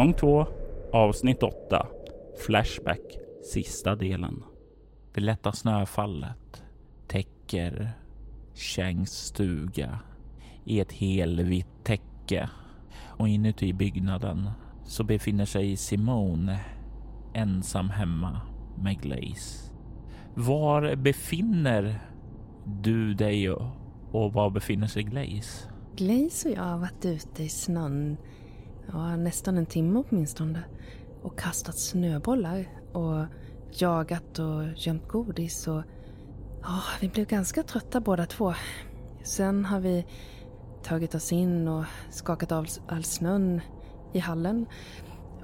Säsong 2, avsnitt 8, Flashback, sista delen. Det lätta snöfallet täcker Changs stuga i ett helvitt täcke och inuti byggnaden så befinner sig Simone ensam hemma med Glaze. Var befinner du dig och var befinner sig Glaze? Glaze och jag har varit ute i snön ja, nästan en timme åtminstone och kastat snöbollar och jagat och gömt godis och ja, vi blev ganska trötta båda två. Sen har vi tagit oss in och skakat av all snön i hallen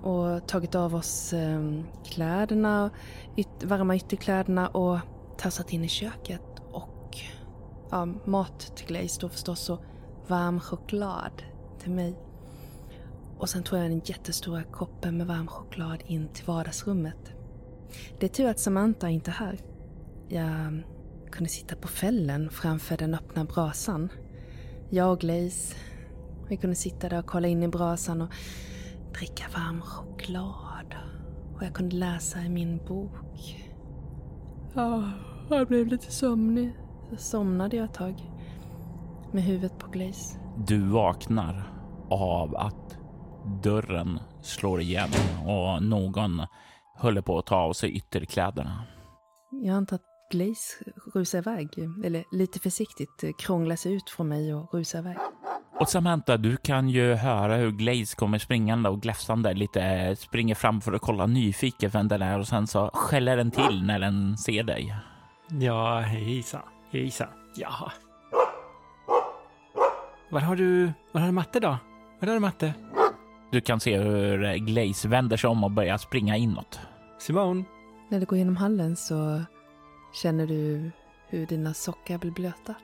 och tagit av oss eh, kläderna, yt varma ytterkläderna och tassat in i köket och ja, mat till Glaze då förstås och varm choklad till mig. Och sen tog jag den jättestora koppen med varm choklad in till vardagsrummet. Det är tur att Samantha inte är här. Jag kunde sitta på fällen framför den öppna brasan. Jag och Glaze, vi kunde sitta där och kolla in i brasan och dricka varm choklad. Och jag kunde läsa i min bok. Ja, jag blev lite sömnig. Så somnade jag ett tag. Med huvudet på Glaze. Du vaknar av att dörren slår igen och någon håller på att ta av sig ytterkläderna. Jag antar att Glaze rusar iväg, eller lite försiktigt krånglar sig ut från mig och rusar iväg. Och Samantha, du kan ju höra hur Glaze kommer springande och gläfsande lite springer fram för att kolla nyfiket vem den är och sen så skäller den till när den ser dig. Ja, hejsan, hejsan. Jaha. Var har du, var har du matte då? Var har du matte? Du kan se hur Glaze vänder sig om och börjar springa inåt. Simone? När du går genom hallen så känner du hur dina sockar blir blöta.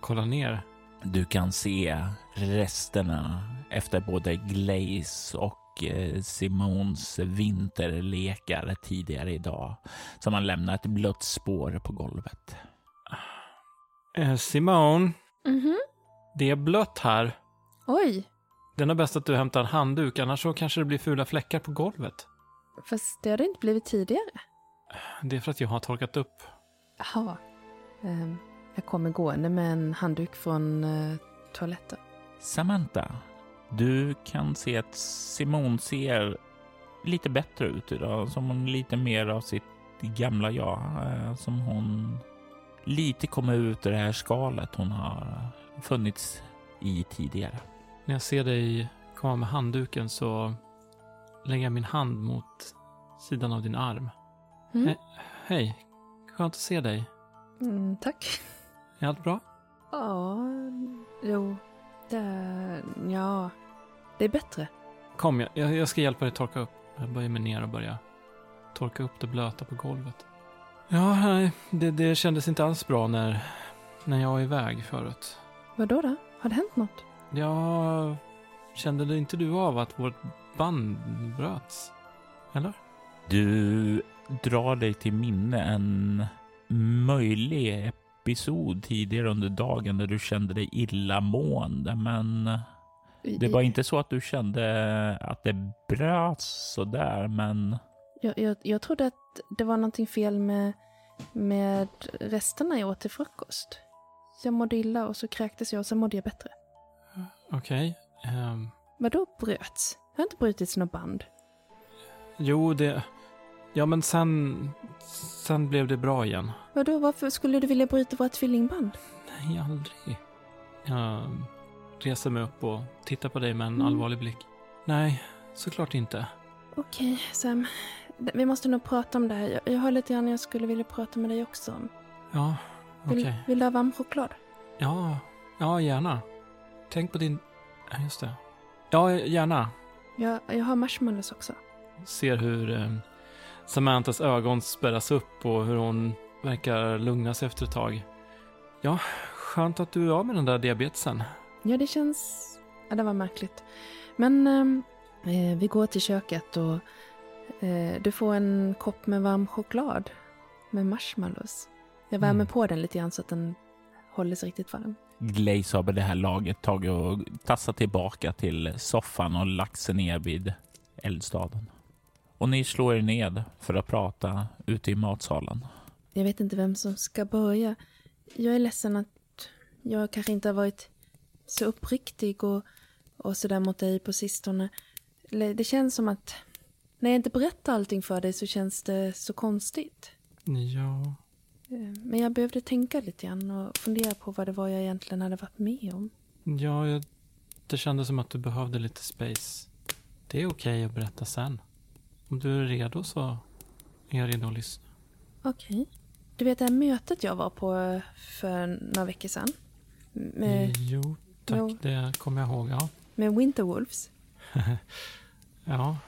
Kolla ner. Du kan se resterna efter både Glaze och eh, Simons vinterlekar tidigare idag som har lämnat ett blött spår på golvet. Eh, Simone? Mhm. Det är blött här. Oj, Det är nog bäst att du hämtar en handduk, annars så kanske det blir fula fläckar på golvet. fast det har det inte blivit tidigare. Det är för att jag har torkat upp. Jaha. Ehm, jag kommer gående med en handduk från eh, toaletten. Samantha, du kan se att Simon ser lite bättre ut idag, som hon lite mer av sitt gamla jag, eh, som hon lite kommer ut ur det här skalet hon har funnits i tidigare. När jag ser dig komma med handduken så lägger jag min hand mot sidan av din arm. Mm. He- hej, skönt att se dig. Mm, tack. Är allt bra? Ja, jo, det... Ja, det är bättre. Kom, jag, jag ska hjälpa dig torka upp. Jag böjer mig ner och börjar torka upp det blöta på golvet. Ja, nej, det, det kändes inte alls bra när, när jag var iväg förut. Vad då? då? Har det hänt något? Ja, kände det inte du av att vårt band bröts? Eller? Du drar dig till minne en möjlig episod tidigare under dagen där du kände dig illamående, men det var inte så att du kände att det bröts sådär, men Jag, jag, jag trodde att det var någonting fel med, med resterna jag åt till frukost. Jag mådde illa och så kräktes jag och sen mådde jag bättre. Okej. ehm, Vadå bröts? Jag har inte brutits något band. jo, det... Ja, men sen... Sen blev det bra igen. Vadå, varför skulle du vilja bryta våra tvillingband? Nej, aldrig. Jag reser mig upp och tittar på dig med en Mm. allvarlig blick. Nej, såklart inte. Okej, Sam. Vi måste nog prata om det här. Jag, jag har lite grann jag skulle vilja prata med dig också om. Ja, okej. Vill, vill du ha varm choklad? Ja, ja, gärna. Tänk på din... Ja, just det. Ja, gärna. Jag, jag har marshmallows också. Ser hur eh, Samanthas ögon spärras upp och hur hon verkar lugna sig efter ett tag. Ja, skönt att du är av med den där diabetesen. Ja, det känns... Ja, det var märkligt. Men ehm, eh, vi går till köket och eh, du får en kopp med varm choklad med marshmallows. Jag värmer Mm. på den lite grann så att den håller sig riktigt varm. Glaze har på det här laget tagit och tassat tillbaka till soffan och lagt sig ner vid eldstaden. Och ni slår er ned för att prata ute i matsalen. Jag vet inte vem som ska börja. Jag är ledsen att jag kanske inte har varit så uppriktig och, och sådär mot dig på sistone. Det känns som att när jag inte berättar allting för dig så känns det så konstigt. Ja, Men jag behövde tänka lite grann och fundera på vad det var jag egentligen hade varit med om. ja jag, det kändes som att du behövde lite space. Det är okej att berätta sen. Om du är redo så är jag redo att lyssna. Okej. Du vet det här mötet jag var på eh, för några veckor sedan? Med, Jo, tack. jo. Det kommer jag ihåg. Ja. med Winterwolves. ja.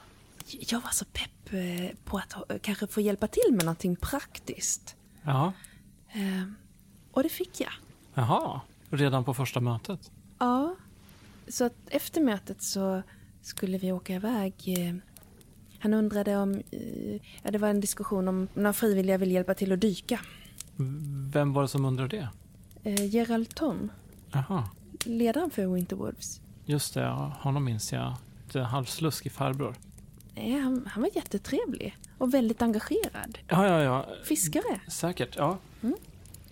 Jag var så pepp eh, på att kanske få hjälpa till med någonting praktiskt. Ja. Eh, Och det fick jag. Jaha. Redan på första mötet? Ja. Så att efter mötet så skulle vi åka iväg. eh, Han undrade om... eh, Ja, det var en diskussion om några frivilliga vill hjälpa till att dyka. Vem var det som undrade det? Eh, Gerald Tom, Jaha. ledaren för Winterwolves. Just det, honom minns jag. Det halvsluskig farbror. Nej, han, han var jättetrevlig och väldigt engagerad. Ja, ja, ja. Fiskare. Säkert, ja.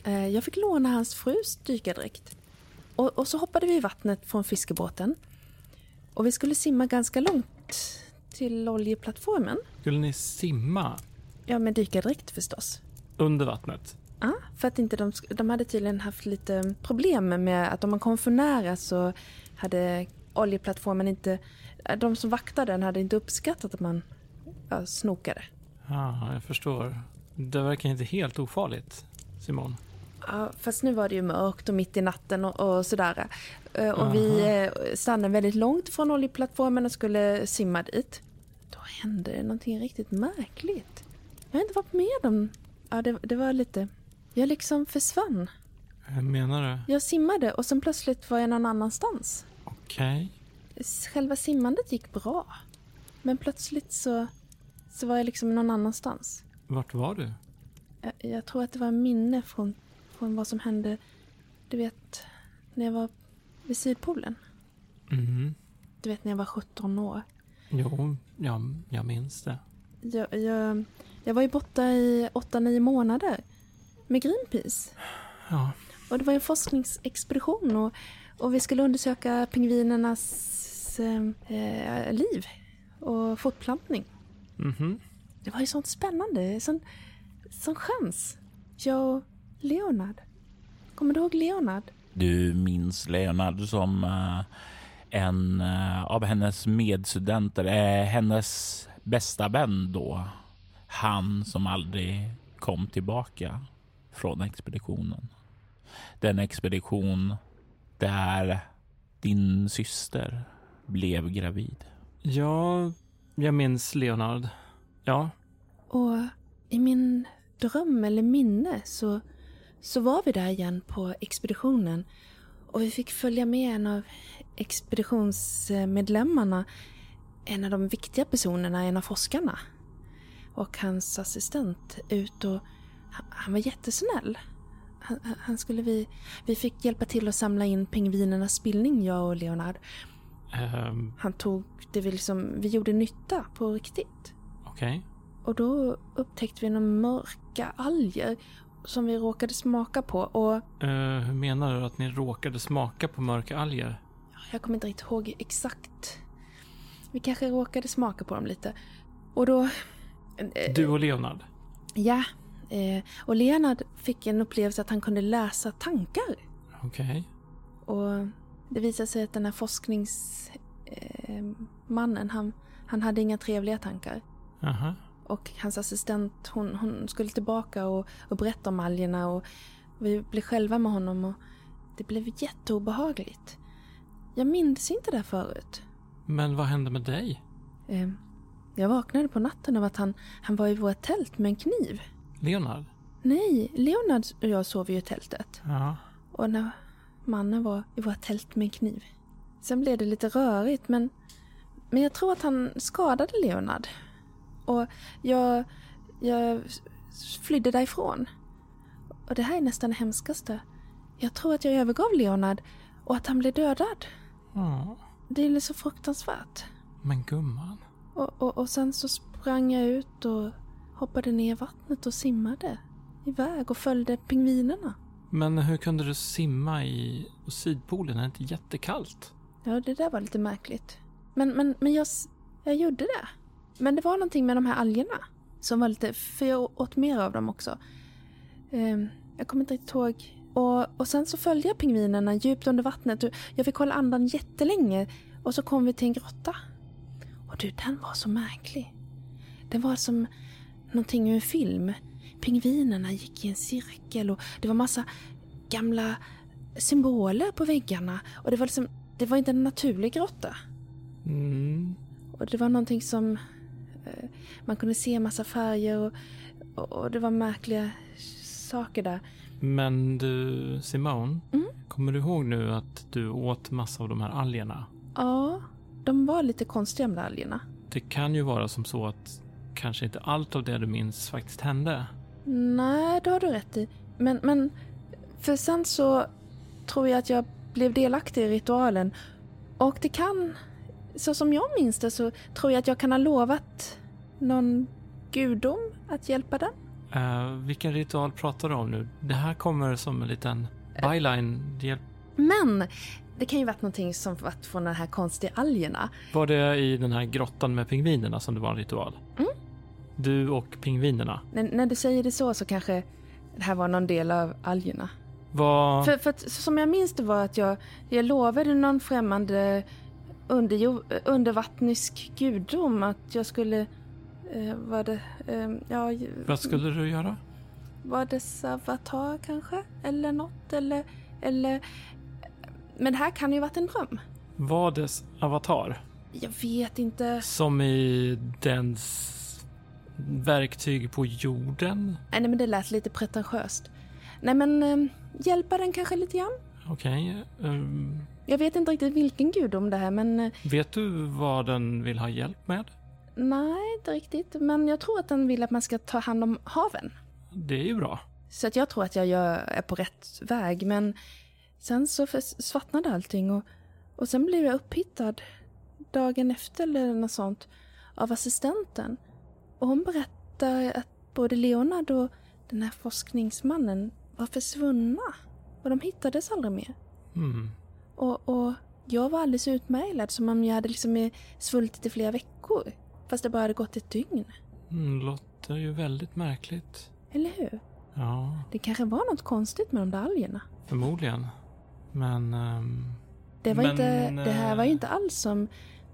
Eh, Jag fick låna hans frus dykardräkt. Och, och så hoppade vi i vattnet från fiskebåten. Och vi skulle simma ganska långt till oljeplattformen. Skulle ni simma Ja, med dykardräkt förstås. under vattnet? Ja, för att inte de, de hade tydligen haft lite problem med att om man kom för nära så hade oljeplattformen inte... De som vaktade den hade inte uppskattat att man ja, snokade. Ja, jag förstår. Det verkar inte helt ofarligt, Simon. Ja, fast nu var det ju mörkt och mitt i natten och, och sådär. Eh, Och vi eh, stannade väldigt långt från oljeplattformen och skulle simma dit. Då hände det någonting riktigt märkligt. Jag har inte varit med om... Ja, det, det var lite... Jag liksom försvann. Hur menar du? Jag simmade och sen plötsligt var jag någon annanstans. Okej. Själva simmandet gick bra. Men plötsligt så, så var jag liksom någon annanstans. Vart var du? Jag, jag tror att det var minne från, från vad som hände, du vet, när jag var vid Sydpolen. Mhm. Du vet när jag var 17 år. Jo, ja, jag minns det. Jag, jag, jag var ju borta i 8-9 månader med Greenpeace. Ja, Och det var en forskningsexpedition och, och vi skulle undersöka pingvinernas eh, eh, liv och fortplantning. mhm. Det var ju sånt spännande, sån, sån chans. Jag och Leonard. Kommer du ihåg Leonard? Du minns Leonard som eh, en eh, av hennes medstudenter, eh, hennes bästa vän då. Han som aldrig kom tillbaka från expeditionen. Den expedition där din syster blev gravid. Ja, jag minns Leonard. Ja, Och i min dröm eller minne så, så var vi där igen på expeditionen. Och vi fick följa med en av expeditionsmedlemmarna, en av de viktiga personerna, en av forskarna. Och hans assistent ut och han, han var jättesnäll. Han, han- han skulle vi, vi fick hjälpa till att samla in pingvinernas spillning, jag och Leonard. Ehm, Han tog det vi liksom, vi gjorde nytta på riktigt. okej. Och då upptäckte vi några mörka alger som vi råkade smaka på. Och Eh, hur menar du att ni råkade smaka på mörka alger? jag kommer inte riktigt ihåg exakt. Vi kanske råkade smaka på dem lite. Och då... eh, Du och Leonard? Ja. Eh, och Leonard fick en upplevelse att han kunde läsa tankar. Okej. Och det visade sig att den här eh, mannen, han, han hade inga trevliga tankar. Aha. Och hans assistent, hon, hon skulle tillbaka och, och berätta om algerna och vi blev själva med honom och det blev jätteobehagligt. Jag minns inte det förut. Men vad hände med dig? Eh, jag vaknade på natten av att han, han var i vårt tält med en kniv. Leonard? Nej, Leonard och jag sov ju i tältet. Ja. Och när mannen var i vårt tält med en kniv. Sen blev det lite rörigt men, men jag tror att han skadade Leonard. Och jag, jag flydde därifrån. Och det här är nästan det hemskaste. Jag tror att jag övergav Leonard och att han blev dödad. ja. Det är så fruktansvärt. Men gumman. Och, och, och sen så sprang jag ut och hoppade ner i vattnet och simmade iväg och följde pingvinerna. Men hur kunde du simma i Sydpolen? Är det inte jättekallt? Ja, det där var lite märkligt. Men, men, men jag, jag gjorde det. Men det var någonting med de här algerna som var lite... För jag åt mer av dem också. Ehm, jag kommer inte riktigt ihåg. Och, och sen så följde jag pingvinerna djupt under vattnet. Jag fick hålla andan jättelänge. Och så kom vi till en grotta. Och du, den var så märklig. Den var som någonting ur en film. Pingvinerna gick i en cirkel och det var massa gamla symboler på väggarna. Och det var liksom, det var inte en naturlig grotta. Mm. Och det var någonting som eh, man kunde se massa färger och, och, och det var märkliga saker där. Men du, Simone. Mm. Kommer du ihåg nu att du åt massa av de här algerna? Ja, de var lite konstiga de där algerna. Det kan ju vara som så att kanske inte allt av det du minns faktiskt hände. Nej, det har du rätt i. Men, men för sen så tror jag att jag blev delaktig i ritualen. Och det kan, så som jag minns det så tror jag att jag kan ha lovat någon gudom att hjälpa den. Uh, vilken ritual pratar du om nu? Det här kommer som en liten byline. Hjälp. Men det kan ju varit någonting som varit från de här konstiga algerna. Var det i den här grottan med pingvinerna som det var en ritual? Mm. Du och pingvinerna. När, när du säger det så så kanske det här var någon del av algerna. Vad... För, för att, som jag minns det var att jag, jag lovade någon främmande underjo, undervattnisk gudom att jag skulle... Eh, var det... Eh, ja, Vad skulle du göra? var det Avatar kanske? Eller något? Eller... eller men det här kan ju varit en dröm. Var dess avatar? Jag vet inte. Som i dens verktyg på jorden? Nej, men det lät lite pretentiöst. Nej men eh, hjälpa den kanske lite grann? Okej. ehm, Jag vet inte riktigt vilken gudom det här men eh, vet du vad den vill ha hjälp med? nej inte riktigt. Men jag tror att den vill att man ska ta hand om haven. Det är ju bra. Så att jag tror att jag är på rätt väg men sen så svartnade allting och, och sen blev jag upphittad dagen efter eller något sånt av assistenten. Och hon berättade att både Leonard och den här forskningsmannen var försvunna. Och de hittades aldrig mer. Mm. Och, och jag var alldeles utmärglad som om jag hade liksom eh, svultit i flera veckor. Fast det bara hade gått ett dygn. Mm, låter ju väldigt märkligt. Eller hur? Ja, Det kanske var något konstigt med de där algerna. förmodligen. Men... ehm, Det, var Men, inte, det här var ju eh, inte alls som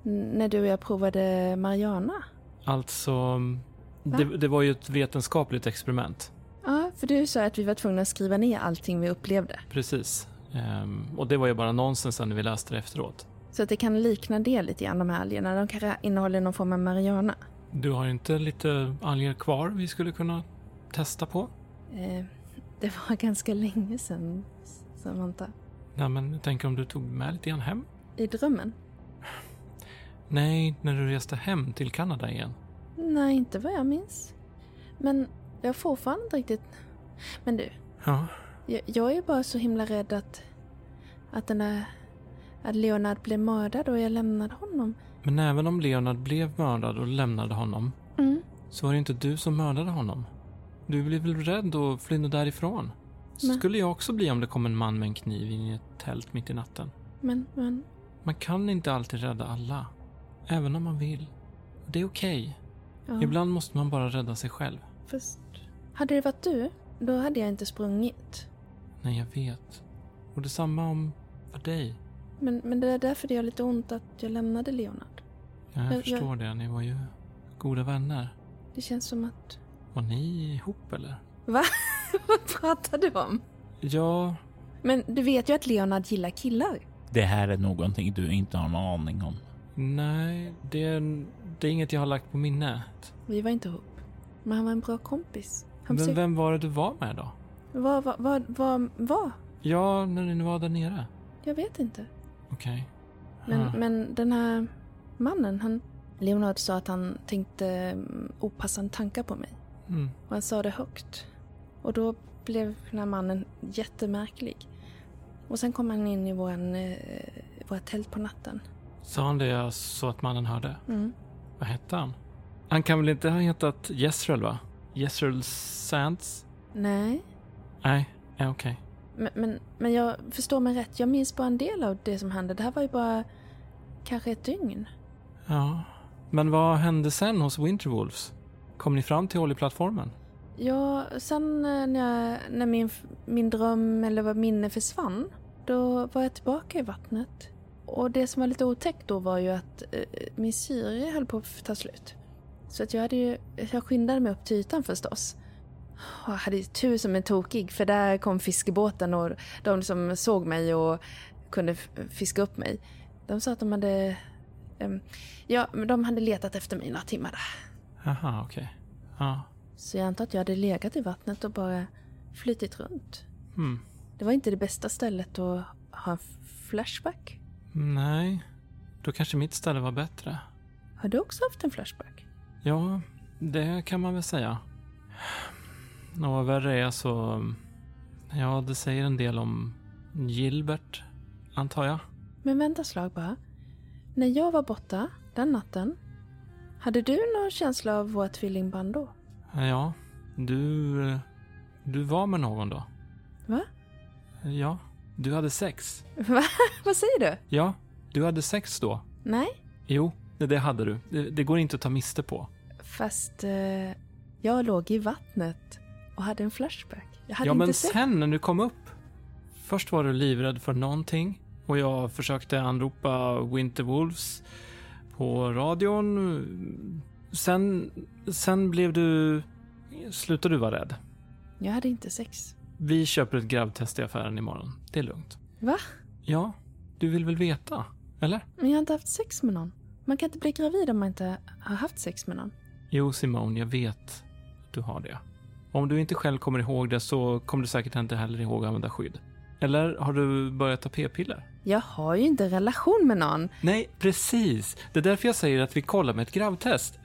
när du och jag provade Mariana. Alltså... Det, det var ju ett vetenskapligt experiment. Ja, för du sa att vi var tvungna att skriva ner allting vi upplevde. Precis. Ehm, och det var ju bara nonsens sen när vi läste det efteråt. Så att det kan likna det lite grann, de här algerna. De kanske innehåller någon form av Mariana. Du har inte lite alger kvar vi skulle kunna testa på? Eh, det var ganska länge sedan, Samantha. Nej, men jag tänker om du tog med lite grann hem? I drömmen? Nej, när du reste hem till Kanada igen. Nej, inte vad jag minns. Men jag har fortfarande inte riktigt... Men du, Ja. jag, jag är bara så himla rädd att... Att den där... Att Leonard blev mördad och jag lämnade honom. Men även om Leonard blev mördad och lämnade honom Mm. så var det inte du som mördade honom. Du blev väl rädd och flydde därifrån? Men- Skulle jag också bli om det kom en man med en kniv in i ett tält mitt i natten. Men, men... Man kan inte alltid rädda alla. Även om man vill. Det är okej. Ja, Ibland måste man bara rädda sig själv. Fast... Hade det varit du, då hade jag inte sprungit. Nej, jag vet. Och detsamma om för dig. Men, men det är därför det gör lite ont att jag lämnade Leonard. Jag, Jag- jag- förstår det. Ni var ju goda vänner. Det känns som att... Var ni ihop eller? Vad pratar du om? Ja, Men du vet ju att Leonard gillar killar. Det här är någonting du inte har någon aning om. Nej, det är, det är inget jag har lagt på minnet. Vi var inte ihop. Men han var en bra kompis. Han Men försökte... vem var det du var med då? Vad, vad, vad, vad? Ja, när ni var där nere. Jag vet inte. Okej. Men, Ah. men den här mannen, han... Leonard sa att han tänkte mm, opassande tankar på mig. Mm. Och han sa det högt. Och då blev den här mannen jättemärklig. Och sen kom han in i våran, eh, vårt tält på natten. Sa han det så att mannen hörde? Mm. Vad hette han? Han kan väl inte ha hetat Jezreel va? Jezreel Sands? Nej, Nej, ja, okej. men, men, men jag förstår mig rätt. Jag minns bara en del av det som hände. Det här var ju bara kanske ett dygn. Ja. Men vad hände sen hos Winterwolves? Kom ni fram till oljeplattformen? Ja, sen eh, när, jag, när min, min dröm eller vad minne försvann, då var jag tillbaka i vattnet. Och det som var lite otäckt då var ju att eh, min syre höll på att ta slut. Så att jag hade ju, jag skyndade mig upp till ytan förstås. Och jag hade ju tur som en tokig för där kom fiskebåten och de som såg mig och kunde fiska upp mig. De sa att de hade, ehm, ja, de hade letat efter mig några timmar där. Aha, okej. Ja. Så jag antar att jag hade legat i vattnet och bara flytit runt. Hmm. Det var inte det bästa stället att ha en flashback. Nej. Då kanske mitt ställe var bättre. Har du också haft en flashback? Ja, det kan man väl säga. Och vad värre är så... Ja, det säger en del om Gilbert, antar jag. Men vänta slag bara. När jag var borta den natten, hade du någon känsla av vårt tvillingband då? Ja, du... Du var med någon då? Va? Ja, du hade sex. Va? Vad säger du? Ja, du hade sex då. Nej, Jo, det, hade du. Det, det går inte att ta miste på. fast eh, jag låg i vattnet och hade en flashback. Jag hade Ja, inte men sett... sen när du kom upp. Först var du livrädd för någonting och jag försökte anropa Winterwolves på radion. Sen, sen blev du... Slutade du vara rädd. Jag hade inte sex. Vi köper ett gravtest i affären imorgon. Det är lugnt. Va? Ja, du vill väl veta? Eller? Men jag har inte haft sex med någon. Man kan inte bli gravid om man inte har haft sex med någon. Jo, Simone, jag vet att du har det. Om du inte själv kommer ihåg det så kommer du säkert inte heller ihåg att använda skydd. Eller har du börjat ta p-piller? Jag har ju inte relation med någon. Nej, precis. Det är därför jag säger att vi kollar med ett gravtest.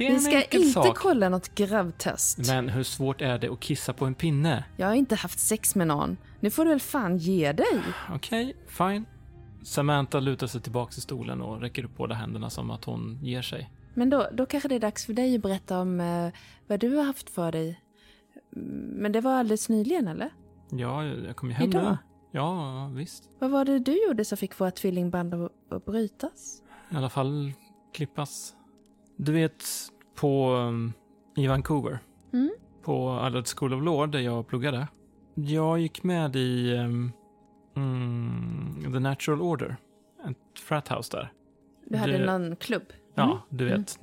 Det är Vi ska inte sak. kolla något gravtest. Men hur svårt är det att kissa på en pinne? Jag har inte haft sex med någon. Nu får du väl fan ge dig. Okej, fine. Samantha lutar sig tillbaka i stolen och räcker upp båda händerna som att hon ger sig. Men då, då kanske det är dags för dig att berätta om eh, vad du har haft för dig. Men det var alldeles nyligen, eller? Ja, jag kom ju hem Idag? nu. Ja, visst. Vad var det du gjorde som fick våra tvillingband att, att brytas? I alla fall klippas. Du vet, på um, i Vancouver. Mm? På Allard School of Law där jag pluggade. Jag gick med i um, mm, The Natural Order. Ett frathouse där. Du hade Det- någon klubb? Ja, Mm. du vet.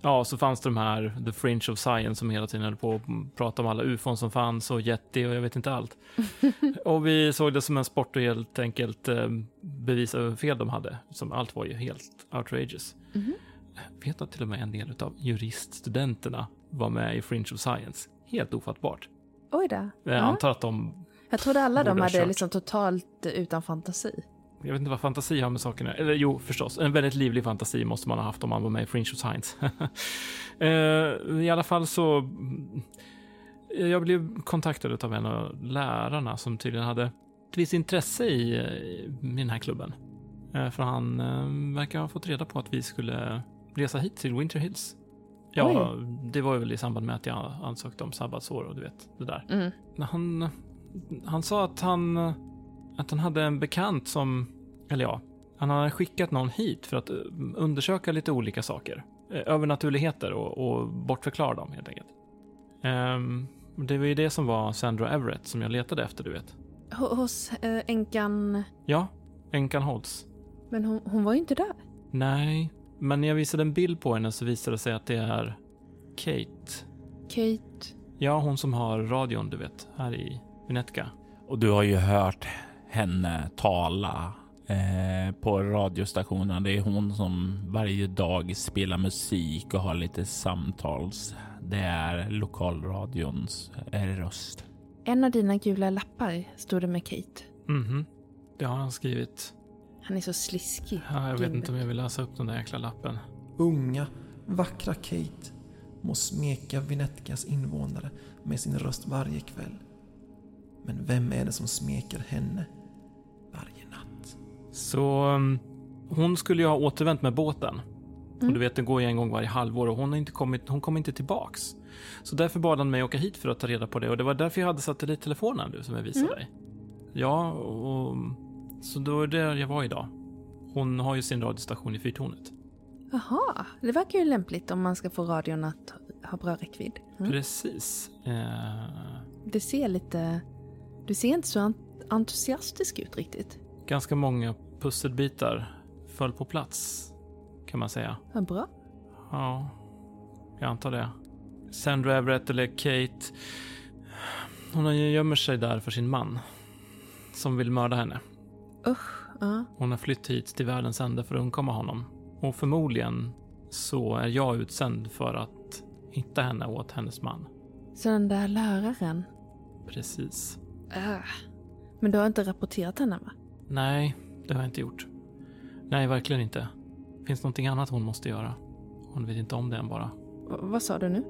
Ja, så fanns det de här The Fringe of Science som hela tiden höll på att prata om alla ufon som fanns och Yeti och jag vet inte allt. och vi såg det som en sport att helt enkelt eh, bevisa hur fel de hade. Som allt var ju helt outrageous. Mhm. Vet att till och med en del av juriststudenterna var med i Fringe of Science. Helt ofattbart. Oj då. Jag Ja. antar att de, Jag trodde alla de hade kört. liksom totalt utan fantasi. jag vet inte vad fantasi har med sakerna Eller jo, förstås. En väldigt livlig fantasi måste man ha haft om man var med i Fringe of Science. Eh, I alla fall så... mm, Jag blev kontaktad av en av lärarna som tydligen hade ett visst intresse i, i den här klubben. Eh, För han eh, verkar ha fått reda på att vi skulle resa hit till Winter Hills. Ja, det var ju väl i samband med att jag ansökte om sabbatsår och du vet, det där. Mm. Han, han sa att han, att han hade en bekant som, eller ja, han hade skickat någon hit för att eh, undersöka lite olika saker. Eh, Övernaturligheter och, och bortförklara dem helt enkelt. Ehm, det var ju det som var Sandra Everett som jag letade efter, du vet. Hos eh, änkan... Ja, änkan Holtz. Men hon, hon var ju inte där. Nej, men när jag visade en bild på henne så visade det sig att det är Kate. Kate. Ja, hon som har radion, du vet, här i Vinetka. Och du har ju hört henne tala eh, på radiostationen. Det är hon som varje dag spelar musik och har lite samtals. Det är lokalradions eh, röst. En av dina gula lappar stod det med Kate. Mhm. Det har han skrivit. Han är så sliskig. Ja, jag vet inte om jag vill läsa upp den där jäkla lappen. Unga, vackra Kate må smeka Vinetkas invånare med sin röst varje kväll. Men vem är det som smeker henne varje natt? Så um, hon skulle ju ha återvänt med båten. Och Mm. du vet, den går ju en gång varje halvår och hon har inte kommit, hon kom inte tillbaks. Så därför bad han mig åka hit för att ta reda på det och det var därför jag hade satellittelefonen nu som jag visade Mm. dig. Ja, och så då är det där jag var idag. Hon har ju sin radiostation i fyrtornet. Jaha, det verkar ju lämpligt om man ska få radion att ha bra räckvidd. Mm. Precis. Eh, Det ser lite... Du ser inte så ent- entusiastisk ut riktigt. ganska många pusselbitar föll på plats, kan man säga. Vad bra. Ja, jag antar det. Sandra Everett eller Kate. Hon gömmer sig där för sin man. Som vill mörda henne. Usch, ja. Hon har flytt hit till världens ände för att undkomma honom. Och förmodligen så är jag utsänd för att hitta henne åt hennes man. Så den där läraren. Precis. Äh. Men du har inte rapporterat henne va? Nej, det har jag inte gjort. Nej, verkligen inte. Finns någonting annat hon måste göra? Hon vet inte om det än bara. V- vad sa du nu?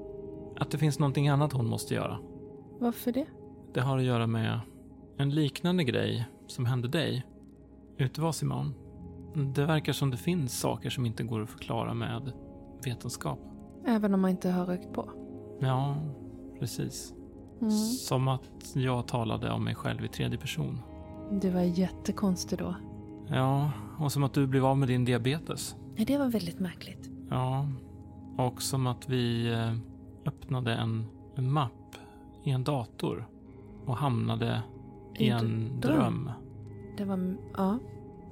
Att det finns någonting annat hon måste göra. Varför det? Det har att göra med en liknande grej som hände dig. Ute var Simon. Det verkar som det finns saker som inte går att förklara med vetenskap. Även om man inte har rökt på? Ja, precis. Mm. Som att jag talade om mig själv i tredje person. Det var jättekonstigt då. Ja, och som att du blev av med din diabetes. Ja, det var väldigt märkligt. Ja, och som att vi eh, öppnade en, en mapp i en dator och hamnade i I en dröm. dröm. Det var... Ja.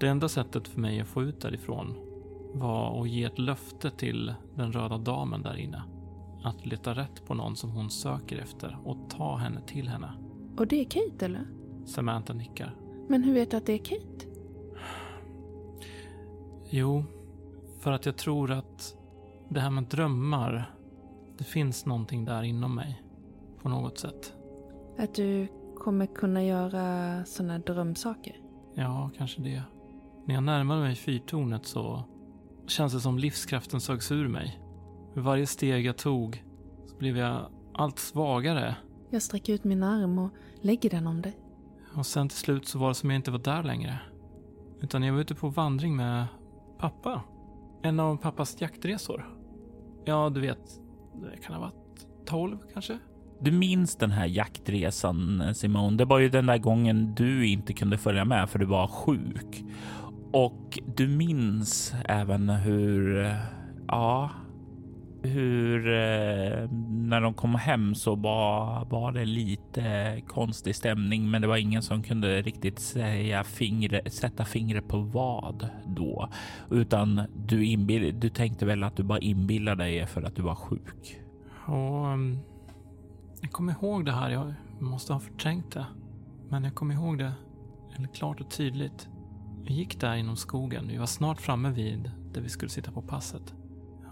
Det enda sättet för mig att få ut därifrån var att ge ett löfte till den röda damen där inne. Att leta rätt på någon som hon söker efter och ta henne till henne. Och det är Kate eller? Samantha nickar. Men hur vet du att det är Kate? Jo, för att jag tror att det här med drömmar, det finns någonting där inom mig. På något sätt. Att du kommer kunna göra såna drömsaker? Ja, kanske det. När jag närmade mig fyrtornet så känns det som livskraften sögs ur mig. För varje steg jag tog så blev jag allt svagare. Jag sträcker ut min arm och lägger den om dig. Och sen till slut så var det som jag inte var där längre. Utan jag var ute på vandring med pappa. En av pappas jaktresor. Ja, du vet, det kan ha varit 12 kanske? Du minns den här jaktresan Simon? Det var ju den där gången du inte kunde följa med för du var sjuk. Och du minns även hur, ja, hur eh, när de kom hem så var, var det lite konstig stämning, men det var ingen som kunde riktigt säga fingre, sätta fingret på vad då, utan du, inbill, du tänkte väl att du bara inbillade dig för att du var sjuk. Ja, um, jag kommer ihåg det här. Jag måste ha förträngt det. Men jag kommer ihåg det eller klart och tydligt. Vi gick där inom skogen. Vi var snart framme vid där vi skulle sitta på passet.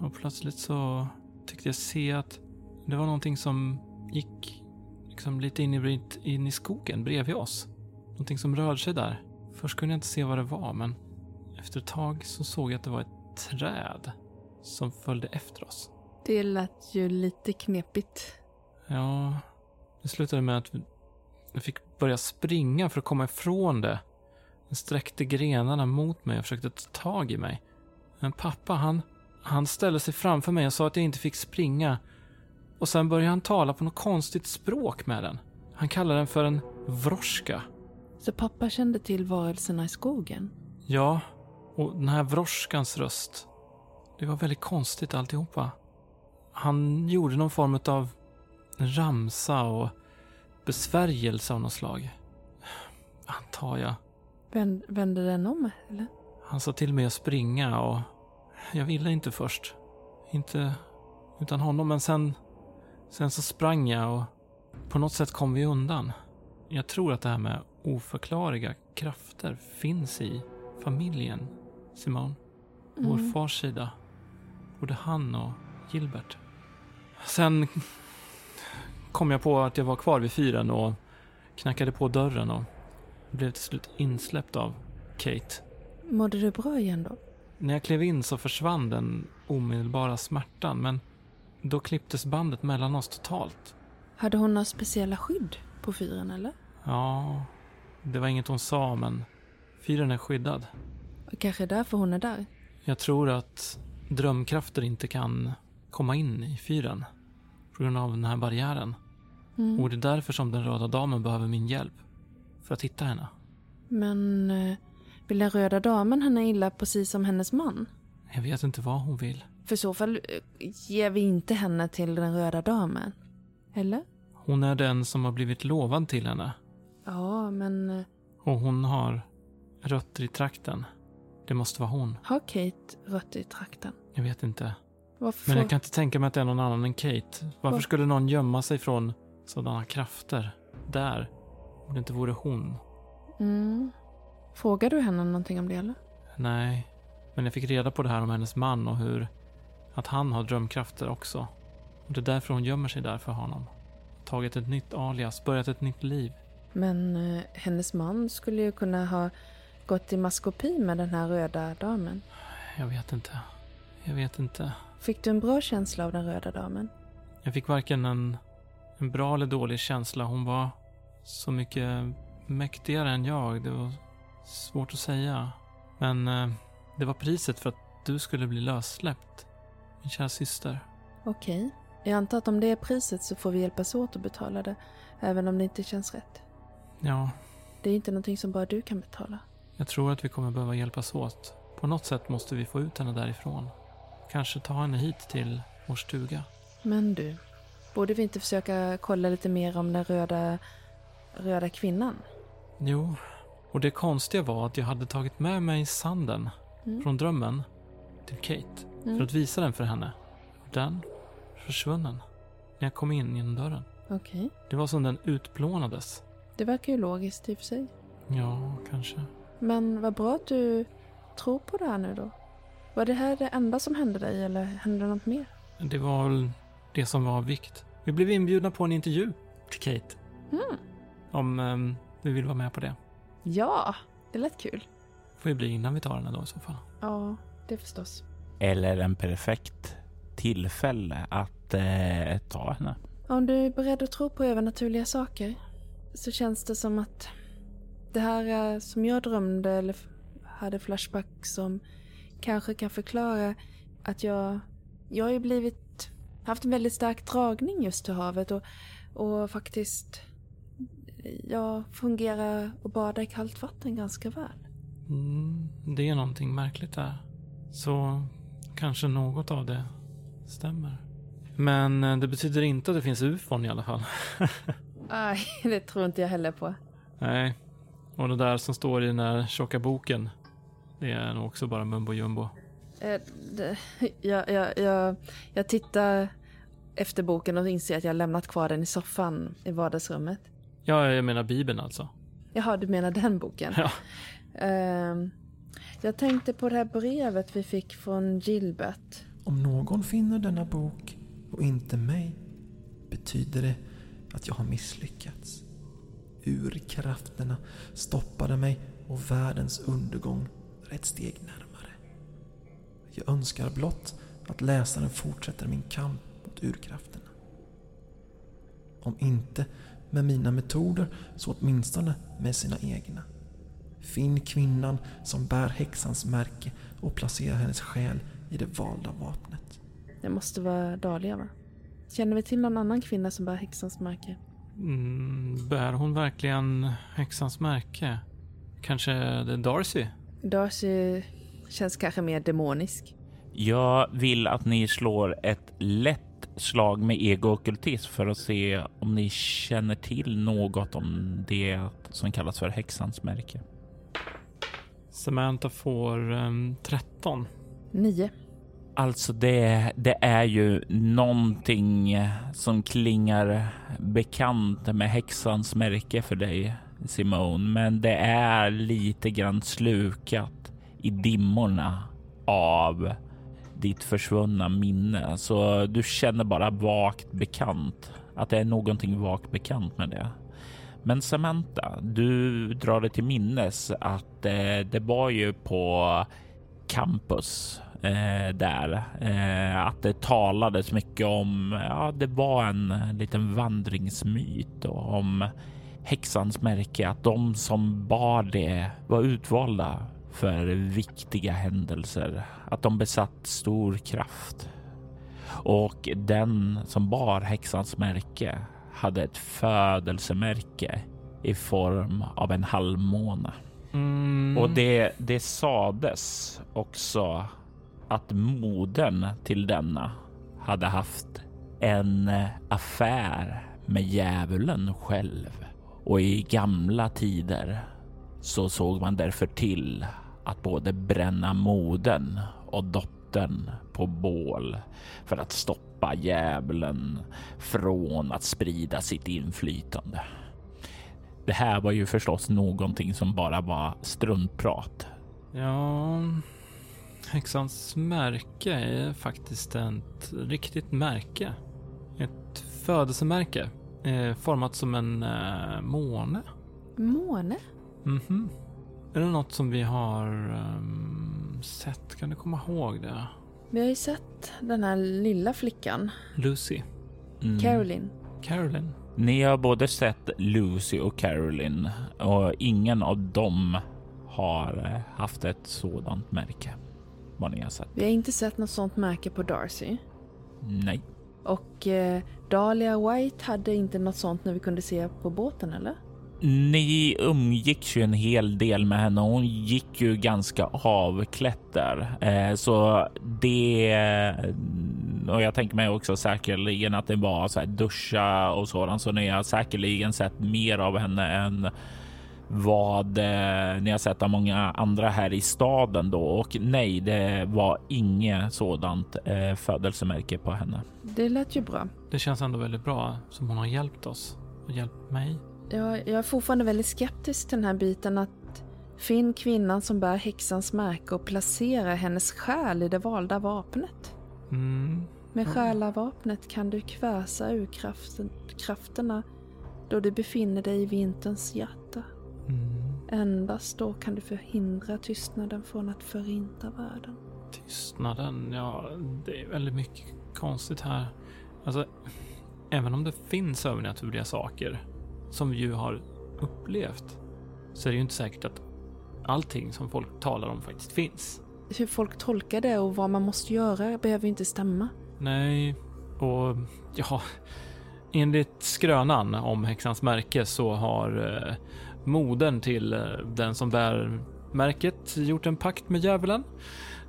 Och plötsligt så tyckte jag se att det var någonting som gick liksom lite in i, in i skogen bredvid oss. Någonting som rörde sig där. Först kunde jag inte se vad det var, men efter ett tag så såg jag att det var ett träd som följde efter oss. Det lät ju lite knepigt. Ja, det slutade med att jag fick börja springa för att komma ifrån det. Den sträckte grenarna mot mig och försökte ta tag i mig. Men pappa, han, han ställde sig framför mig och sa att jag inte fick springa. Och sen började han tala på något konstigt språk med den. Han kallade den för en vroska. Så pappa kände till varelserna i skogen? Ja, och den här vroskans röst. Det var väldigt konstigt alltihopa. Han gjorde någon form av ramsa och besvärjelse av något slag. Antar jag. Vänd, vände den om, eller? Han sa till mig att springa och jag ville inte först. Inte utan honom, men sen, sen så sprang jag och på något sätt kom vi undan. Jag tror att det här med oförklarliga krafter finns i familjen, Simone. Vår Mm. fars sida. Både han och Gilbert. Sen kom jag på att jag var kvar vid fyren och knackade på dörren och blev till slut insläppt av Kate. Mådde du bra igen då? När jag klev in så försvann den omedelbara smärtan men då klipptes bandet mellan oss totalt. Hade hon några speciella skydd på fyren, eller? Ja, det var inget hon sa men fyren är skyddad. Kanske därför hon är där? Jag tror att drömkrafter inte kan komma in i fyren på grund av den här barriären. Mm. Och det är därför som den röda damen behöver min hjälp. För att hitta henne. Men eh, vill den röda damen henne illa precis som hennes man? Jag vet inte vad hon vill. För så fall eh, ger vi inte henne till den röda damen. Eller? Hon är den som har blivit lovad till henne. Ja, men eh, Och hon har rötter i trakten. Det måste vara hon. har Kate rötter i trakten? Jag vet inte. Varför Men jag kan inte tänka mig att det är någon annan än Kate. Varför Va? skulle någon gömma sig från sådana krafter där? Om det inte vore hon. Mm. Frågar du henne någonting om det, eller? Nej, men jag fick reda på det här om hennes man och hur att han har drömkrafter också. Och det är därför hon gömmer sig där för honom. Tagit ett nytt alias, börjat ett nytt liv. Men eh, hennes man skulle ju kunna ha gått i maskopi med den här röda damen. Jag vet inte. Jag vet inte. Fick du en bra känsla av den röda damen? Jag fick varken en, en bra eller dålig känsla. Hon var så mycket mäktigare än jag. Det var svårt att säga. Men eh, det var priset för att du skulle bli lössläppt. Min kära syster. Okej. Jag antar att om det är priset så får vi hjälpas åt att betala det. Även om det inte känns rätt. Ja, Det är inte någonting som bara du kan betala. jag tror att vi kommer behöva hjälpas åt. På något sätt måste vi få ut henne därifrån. Kanske ta henne hit till vår stuga. Men du, borde vi inte försöka kolla lite mer om den röda, röda kvinnan? Jo, och det konstiga var att jag hade tagit med mig sanden Mm. från drömmen till Kate. Mm. För att visa den för henne. Den försvunnen. När jag kom in genom dörren. Okej. Det var som den utplånades. Det verkar ju logiskt i och för sig. Ja, kanske. Men vad bra att du tror på det här nu då. Var det här det enda som hände dig eller hände något mer? Det var väl det som var av vikt. Vi blev inbjudna på en intervju till Kate. Mm. Om vi vill vara med på det. Ja, det lät kul. Får ju bli innan vi tar henne då i så fall. Ja, det förstås. Eller en perfekt tillfälle att eh, ta henne. Om du är beredd att tro på övernaturliga saker så känns det som att det här som jag drömde eller hade flashback som kanske kan förklara att jag, jag har ju blivit, haft en väldigt stark dragning just till havet och, och faktiskt jag fungerar och badar i kallt vatten ganska väl. Mm, det är någonting märkligt där. Så kanske något av det stämmer. Men eh, det betyder inte att det finns ufon i alla fall. Nej, det tror inte jag heller på. Nej. Och det där som står i den där tjocka boken. Det är nog också bara mumbo jumbo. Eh, jag, jag, jag, jag tittar efter boken och inser att jag lämnat kvar den i soffan i vardagsrummet. Ja, jag menar bibeln alltså. Jaha, du menar den boken? Ja. Ehm, jag tänkte på det här brevet vi fick från Gilbert. Om någon finner denna bok och inte mig betyder det att jag har misslyckats. Urkrafterna stoppade mig och världens undergång är ett steg närmare. Jag önskar blott att läsaren fortsätter min kamp mot urkrafterna. Om inte med mina metoder så åtminstone med sina egna. Finn kvinnan som bär häxans märke och placera hennes själ i det valda vapnet. Det måste vara Dahlia va? Känner vi till någon annan kvinna som bär häxans märke? Mm, bär hon verkligen häxans märke? Kanske det är Darcy? Darcy känns kanske mer demonisk. Jag vill att ni slår ett lätt slag med ego och kultism för att se om ni känner till något om det som kallas för häxans märke. Samantha får um, 13. Nio. Alltså det, det är ju någonting som klingar bekant med häxans märke för dig Simone, men det är lite grann slukat i dimmorna av ditt försvunna minne. Så du känner bara vagt bekant att det är någonting vagt bekant med det. Men Samantha, du drar det till minnes att eh, det var ju på campus eh, där eh, att det talades mycket om. Ja, det var en liten vandringsmyt om häxans märke, att de som bar det var utvalda för viktiga händelser, att de besatt stor kraft. Och den som bar häxans märke hade ett födelsemärke i form av en halvmåne. Mm. Och det, det sades också att modern till denna hade haft en affär med djävulen själv. Och i gamla tider så såg man därför till att både bränna modern och dottern på bål för att stoppa djävulen från att sprida sitt inflytande. Det här var ju förstås någonting som bara var struntprat. Ja, häxans märke är faktiskt ett riktigt märke. Ett födelsemärke eh, format som en eh, måne. Måne? Mhm. Är det något som vi har um, sett? Kan du komma ihåg det? Vi har ju sett den här lilla flickan, Lucy? Mm. Caroline. Caroline? Ni har både sett Lucy och Caroline och ingen av dem har eh, haft ett sådant märke. Vad ni har sett. Vi har inte sett något sånt märke på Darcy. Nej. Och eh, Dahlia White hade inte något sånt när vi kunde se på båten, eller? Ni umgicks ju en hel del med henne. Hon gick ju ganska avklätt där, eh, så det och jag tänker mig också säkerligen att det var så här duscha och sådant, så ni har säkerligen sett mer av henne än vad eh, ni har sett av många andra här i staden då. Och nej, det var inget sådant eh, födelsemärke på henne. Det lät ju bra. Det känns ändå väldigt bra som hon har hjälpt oss och hjälpt mig. Jag, jag är fortfarande väldigt skeptisk till den här biten att finn kvinnan som bär häxans märke och placera hennes själ i det valda vapnet. Mm. Med själavapnet kan du kväsa ur kraften, krafterna då du befinner dig i vinterns hjärta. Mm. Endast då kan du förhindra tystnaden från att förinta världen. Tystnaden, ja, det är väldigt mycket konstigt här. Alltså, även om det finns övernaturliga saker som vi ju har upplevt så är det ju inte säkert att allting som folk talar om faktiskt finns. Hur folk tolkar det och vad man måste göra behöver ju inte stämma. Nej, och ja, enligt skrönan om häxans märke så har eh, modern till eh, den som bär märket gjort en pakt med djävulen.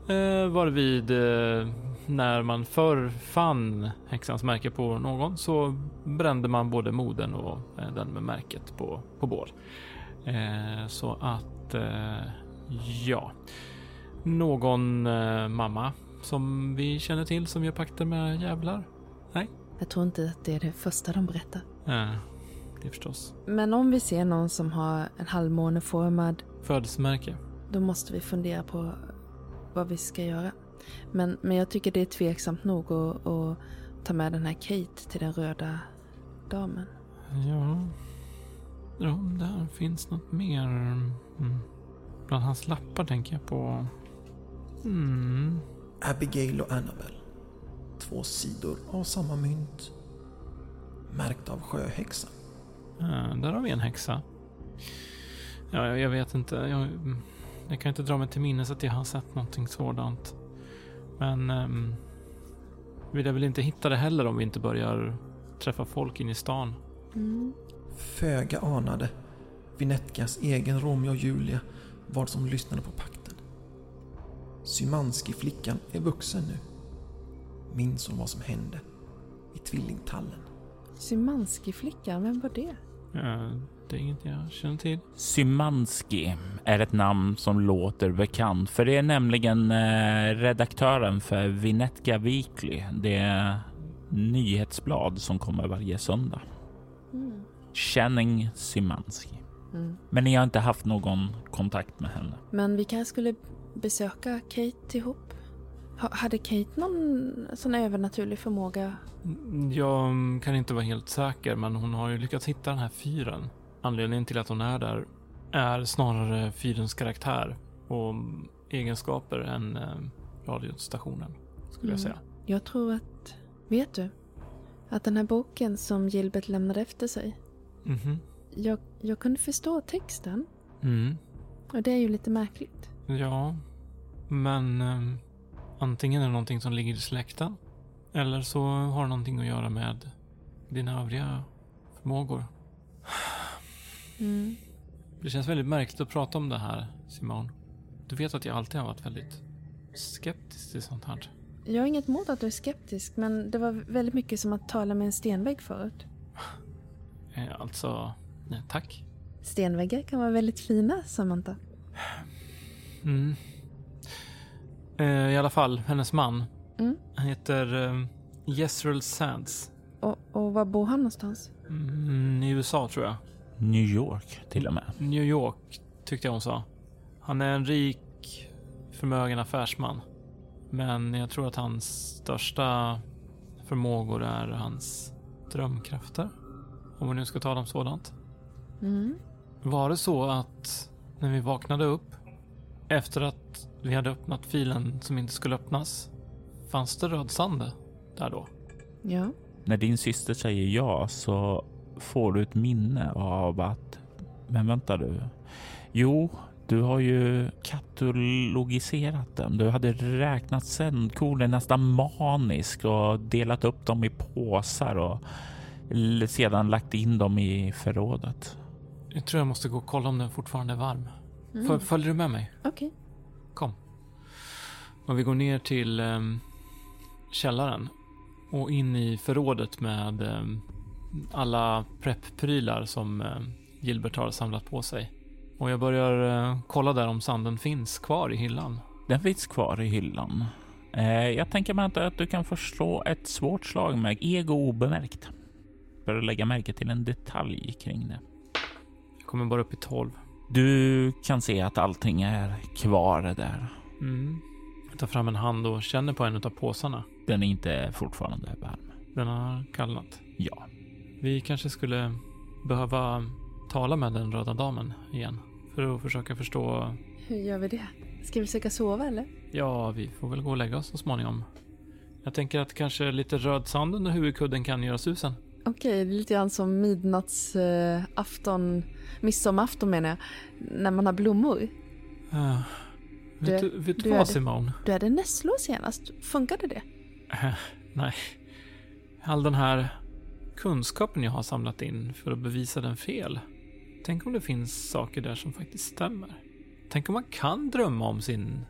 Eh, varvid eh, när man förr fann häxans märke på någon så brände man både modern och eh, den med märket på, på bål. Eh, så att, eh, ja. Någon eh, mamma som vi känner till som gör pakter med djävlar? Jag tror inte att det är det första de berättar. Eh, det förstås. Men om vi ser någon som har en halvmåneformad, Födelsemärke. då måste vi fundera på vad vi ska göra. Men, men jag tycker det är tveksamt nog att, att ta med den här Kate till den röda damen. Ja. Ja, där finns något mer. Mm. Bland hans lappar tänker jag på. Mm. Abigail och Annabel. Två sidor av samma mynt. Märkt av sjöhäxan. Eh, där har vi en häxa. Ja, jag, jag vet inte. Jag, jag kan inte dra mig till minnes att jag har sett någonting sådant. Men um, vi lär väl inte hitta det heller om vi inte börjar träffa folk in i stan. Mm. Föga anade Vinetkas egen Romeo och Julia vad som lyssnade på pakten. Symanski-flickan är vuxen nu. Minns hon vad som hände i tvillingtallen? Symanski-flickan, vem var det? Eh, det är inget jag känner till. Symanski är ett namn som låter bekant, för det är nämligen eh, redaktören för Vinetka Weekly, det nyhetsblad som kommer varje söndag. Mm. Channing Symanski. Mm. Men ni har inte haft någon kontakt med henne? Men vi kanske skulle besöka Kate ihop? Ha, hade Kate någon sån övernaturlig förmåga? Mm, Jag kan inte vara helt säker, men hon har ju lyckats hitta den här fyren. Anledningen till att hon är där är snarare fyrens karaktär och egenskaper än eh, radiostationen, skulle jag Mm. säga. Jag tror att... Vet du? Att den här boken som Gilbert lämnade efter sig. Mhm. Jag, jag kunde förstå texten. Mm. Och det är ju lite märkligt. Ja, men eh, antingen är det någonting som ligger i släkten eller så har det någonting att göra med dina övriga förmågor. Mm. Det känns väldigt märkligt att prata om det här, Simon. Du vet att jag alltid har varit väldigt skeptisk till sånt här. Jag har inget emot att du är skeptisk, men det var väldigt mycket som att tala med en stenvägg förut. Eh, Alltså, nej tack. Stenväggar kan vara väldigt fina, Samantha. Mm. Eh, I alla fall, hennes man. Mm. Han heter Jezreel Sands. Och, och var bor han någonstans? Mm, I USA tror jag. New York till och med. New York tyckte jag hon sa. Han är en rik, förmögen affärsman. Men jag tror att hans största förmågor är hans drömkrafter. Om vi nu ska tala om sådant. Mm. Var det så att när vi vaknade upp efter att vi hade öppnat filen som inte skulle öppnas fanns det röd sand där då? Ja. När din syster säger ja så får du ett minne av att, men vänta du. Jo, du har ju katalogiserat dem. Du hade räknat sändkoden nästan manisk och delat upp dem i påsar och sedan lagt in dem i förrådet. Jag tror jag måste gå och kolla om den fortfarande är varm. Mm. Föl- Följer du med mig? Okej. Kom. Och vi går ner till ehm, källaren och in i förrådet med ehm, alla preppprylar som ehm, Gilbert har samlat på sig. Och jag börjar eh, kolla där om sanden finns kvar i hyllan. Den finns kvar i hyllan. Eh, jag tänker mig att du kan förstå ett svårt slag med ego obemärkt. För att lägga märke till en detalj kring det. Jag kommer bara upp i 12. Du kan se att allting är kvar där. Mm. Jag tar fram en hand och känner på en av påsarna. Den är inte fortfarande varm. Den har kallnat. Ja, Vi kanske skulle behöva tala med den röda damen igen. För att försöka förstå. Hur gör vi det? Ska vi försöka sova eller? Ja, vi får väl gå och lägga oss så småningom. Jag tänker att kanske lite röd sand under huvudkudden kan göra susen. Okej, det är lite grann som midnattsafton, eh, afton, midsommarafton menar jag. När man har blommor. Uh, vet Du- vet du du vad hade- Simone? Du hade nässlor senast. Funkade det? Eh, nej. All den här kunskapen jag har samlat in för att bevisa den fel. Tänk om det finns saker där som faktiskt stämmer. Tänk om man kan drömma om sin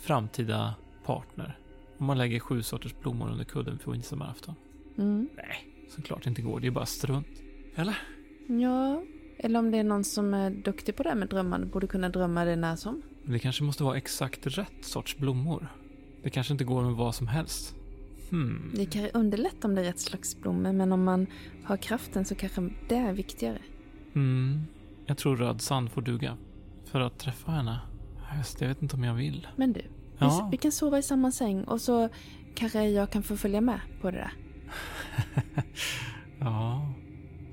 framtida partner. Om man lägger sju sorters blommor under kudden för midsommarafton. Mm. Nej, såklart inte går. Det är bara strunt. Eller? Ja, eller om det är någon som är duktig på det här med drömmande borde kunna drömma det när som. Det kanske måste vara exakt rätt sorts blommor. Det kanske inte går med vad som helst. Hmm. Det kan underlätta om det är rätt slags blommor, men om man har kraften så kanske det är viktigare. Mm. Jag tror röd sand får duga. För att träffa henne. Just, jag vet inte om jag vill. Men du, Ja. vi, vi kan sova i samma säng och så kanske jag kan få följa med på det där. ja.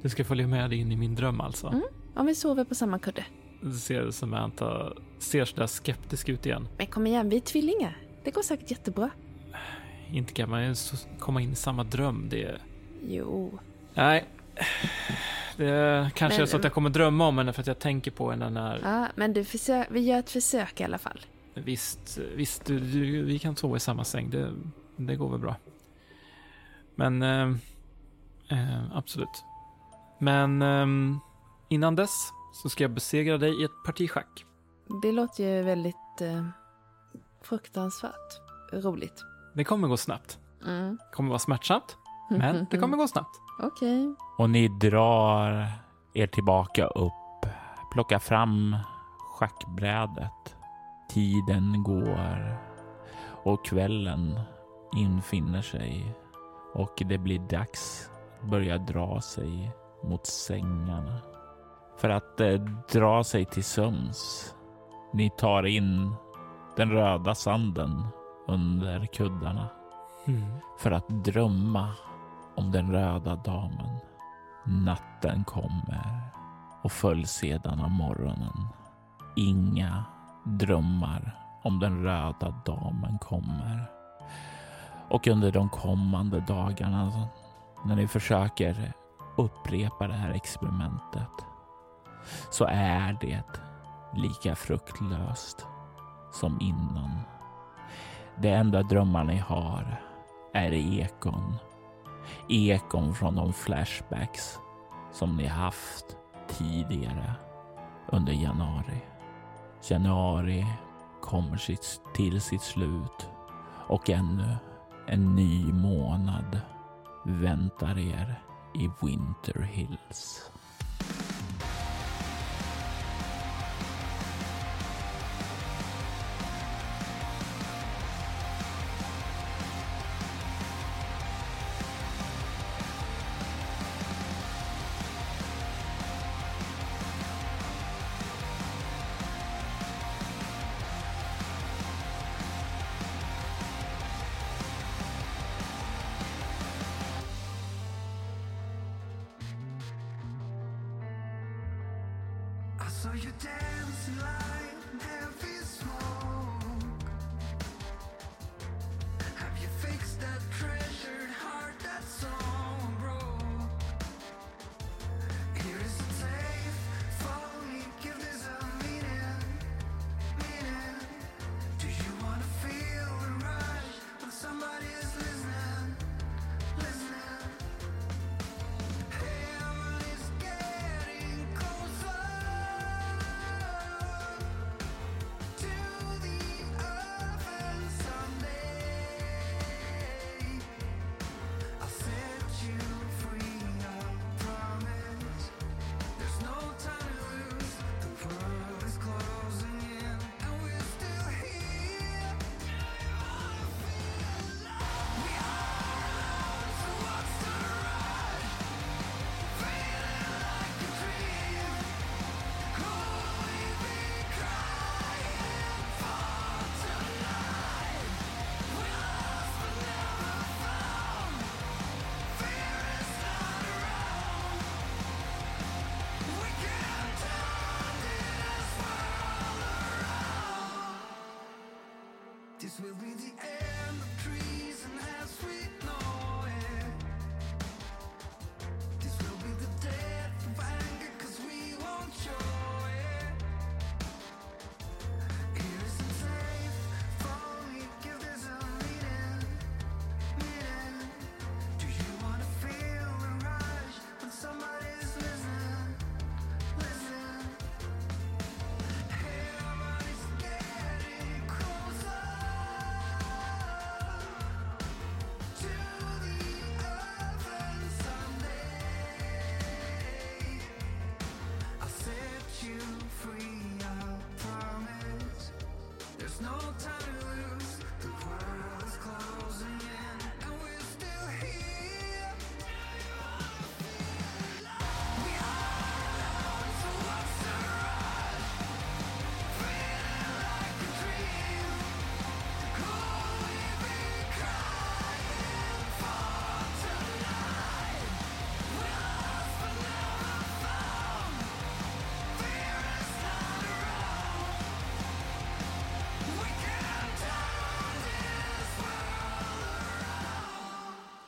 Du ska följa med in i min dröm alltså. Mm. Om vi sover på samma kudde. Du ser Samantha ser sådär skeptisk ut igen. Men kom igen, vi är tvillingar. Det går säkert jättebra. Inte kan man så- komma in i samma dröm. Det... Jo. Nej. Det kanske Men- är så att jag kommer drömma om henne för att jag tänker på henne när... Ja, men du, försök, vi gör ett försök i alla fall. Visst, visst du, du, vi kan sova i samma säng. Det, det går väl bra. Men eh, eh, absolut. Men eh, innan dess så ska jag besegra dig i ett parti schack. Det låter ju väldigt eh, fruktansvärt roligt. Det kommer gå snabbt. Mm. Det kommer vara smärtsamt, men det kommer gå snabbt. Okej. och ni drar er tillbaka upp, plockar fram schackbrädet. Tiden går och kvällen infinner sig och det blir dags att börja dra sig mot sängarna. För att eh, dra sig till sömns. Ni tar in den röda sanden under kuddarna Mm. för att drömma om den röda damen. Natten kommer och följs sedan av morgonen. Inga drömmar om den röda damen kommer. Och under de kommande dagarna när ni försöker upprepa det här experimentet så är det lika fruktlöst som innan. Det enda drömmar ni har är ekon. Ekon från de flashbacks som ni haft tidigare under januari. Januari kommer sitt, till sitt slut och ännu en ny månad väntar er i Winter Hills. You dancing like This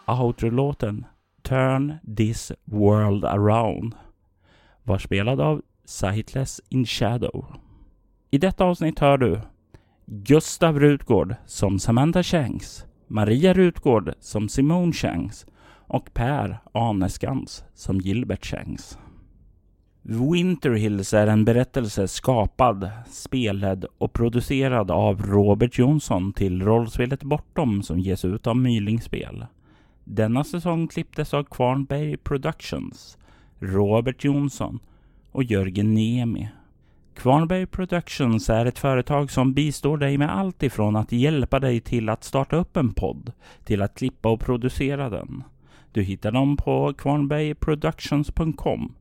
Outro-låten Turn This World Around var spelad av Sightless in Shadow. I detta avsnitt hör du Gustav Rutgård som Samantha Shanks, Maria Rutgård som Simone Shanks och Per Aneskans som Gilbert Shanks. Winter Hills är en berättelse skapad, spelad och producerad av Robert Jonsson till rollspelet Bortom som ges ut av Mylingspel. Denna säsong klipptes av Kvarnberg Productions. Robert Jonsson och Jörgen Niemi. Kvarnberg Productions är ett företag som bistår dig med allt ifrån att hjälpa dig till att starta upp en podd till att klippa och producera den. Du hittar dem på kvarnbergproductions.com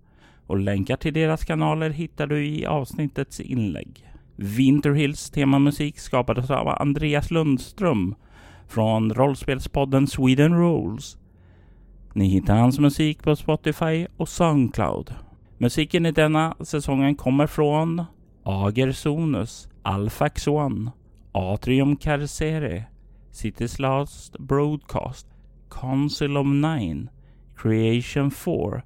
och länkar till deras kanaler hittar du i avsnittets inlägg. Winterhills temamusik skapades av Andreas Lundström från rollspelspodden Sweden Rolls. Ni hittar hans musik på Spotify och Soundcloud. Musiken i denna säsongen kommer från Agersonus, Alfax One, Atrium Carcere, City's Last Broadcast, Council of Nine, Creation 4,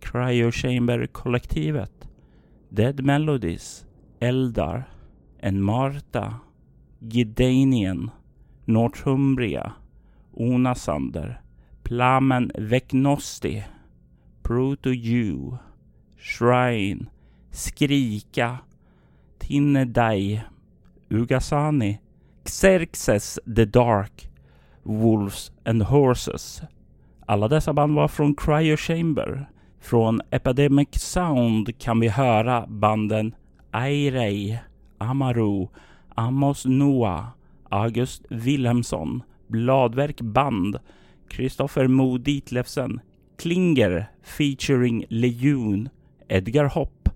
Cryo Chamber-kollektivet, Dead Melodies, Eldar, Enmarta, Gidanian, Northumbria, Onasander, Plamen Vecnosti, Proto-Jew, Shrine, Skrika, Tinnedai, Ugasani, Xerxes the Dark, Wolves and Horses. Alla dessa band var från Cryo Chamber. Från Epidemic Sound kan vi höra banden Airei, Amaru, Amos Noah, August Wilhelmsson, Bladverk Band, Kristoffer Mo Ditlevsen, Klinger featuring Lejon, Edgar Hopp,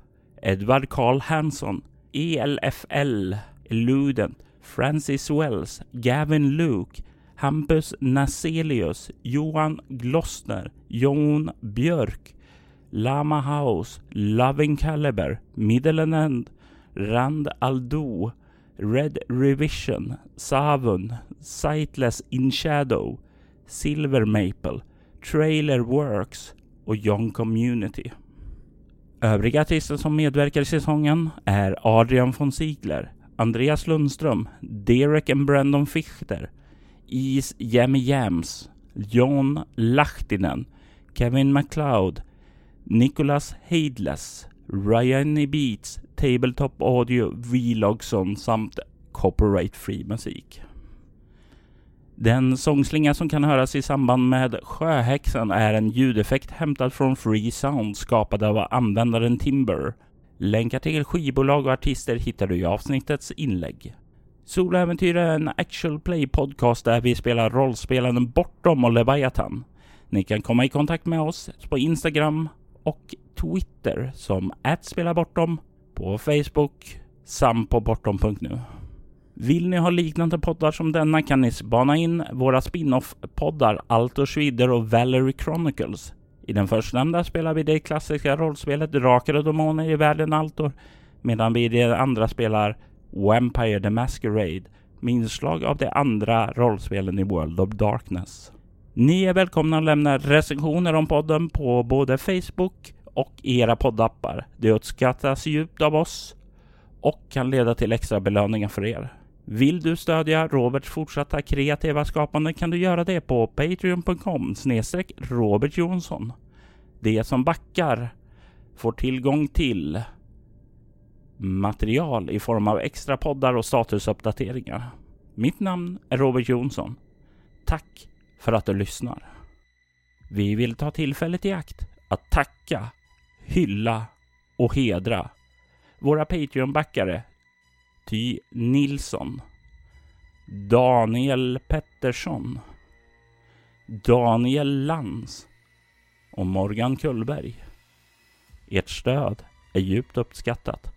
Edvard Karl Hansson, ELFL, Luden, Francis Wells, Gavin Luke, Hampus Naselius, Johan Glossner, Jon Björk, Lama House, Loving Caliber, Middle and End, Rand Aldo, Red Revision, Savun, Sightless In Shadow, Silver Maple, Trailer Works och Young Community. Övriga artister som medverkar i säsongen är Adrian von Ziegler, Andreas Lundström, Derek and Brandon Fichter, Is Jammy Jams, John Lahtinen, Kevin MacLeod, Nicholas Heidless, Ryan Beats, Tabletop Audio, Vlogson samt Copyright Free musik. Den sångslinga som kan höras i samband med Sjöhäxan är en ljudeffekt hämtad från Free Sound skapad av användaren Timber. Länkar till skivbolag och artister hittar du i avsnittets inlägg. Soloäventyr är en actual play podcast där vi spelar rollspelaren Bortom och Leviathan. Ni kan komma i kontakt med oss på Instagram och Twitter som @spelabortom, på Facebook samt på bortom.nu. Vill ni ha liknande poddar som denna kan ni spana in våra spin-off-poddar Altor Schwider och Valerie Chronicles. I den förstnämnda spelar vi det klassiska rollspelet Drakar och Demoner i världen Altor, medan vi i det andra spelar Vampire the Masquerade med inslag av de andra rollspelen i World of Darkness. Ni är välkomna att lämna recensioner om podden på både Facebook och era poddappar. Det uppskattas djupt av oss och kan leda till extra belöningar för er. Vill du stödja Roberts fortsatta kreativa skapande kan du göra det på patreon.com snedstreck Robert Jonsson. De som backar får tillgång till material i form av extra poddar och statusuppdateringar. Mitt namn är Robert Jonsson. Tack för att du lyssnar. Vi vill ta tillfället i akt att tacka, hylla och hedra våra Patreon-backare Ty Nilsson, Daniel Pettersson, Daniel Lands och Morgan Kullberg. Ert stöd är djupt uppskattat.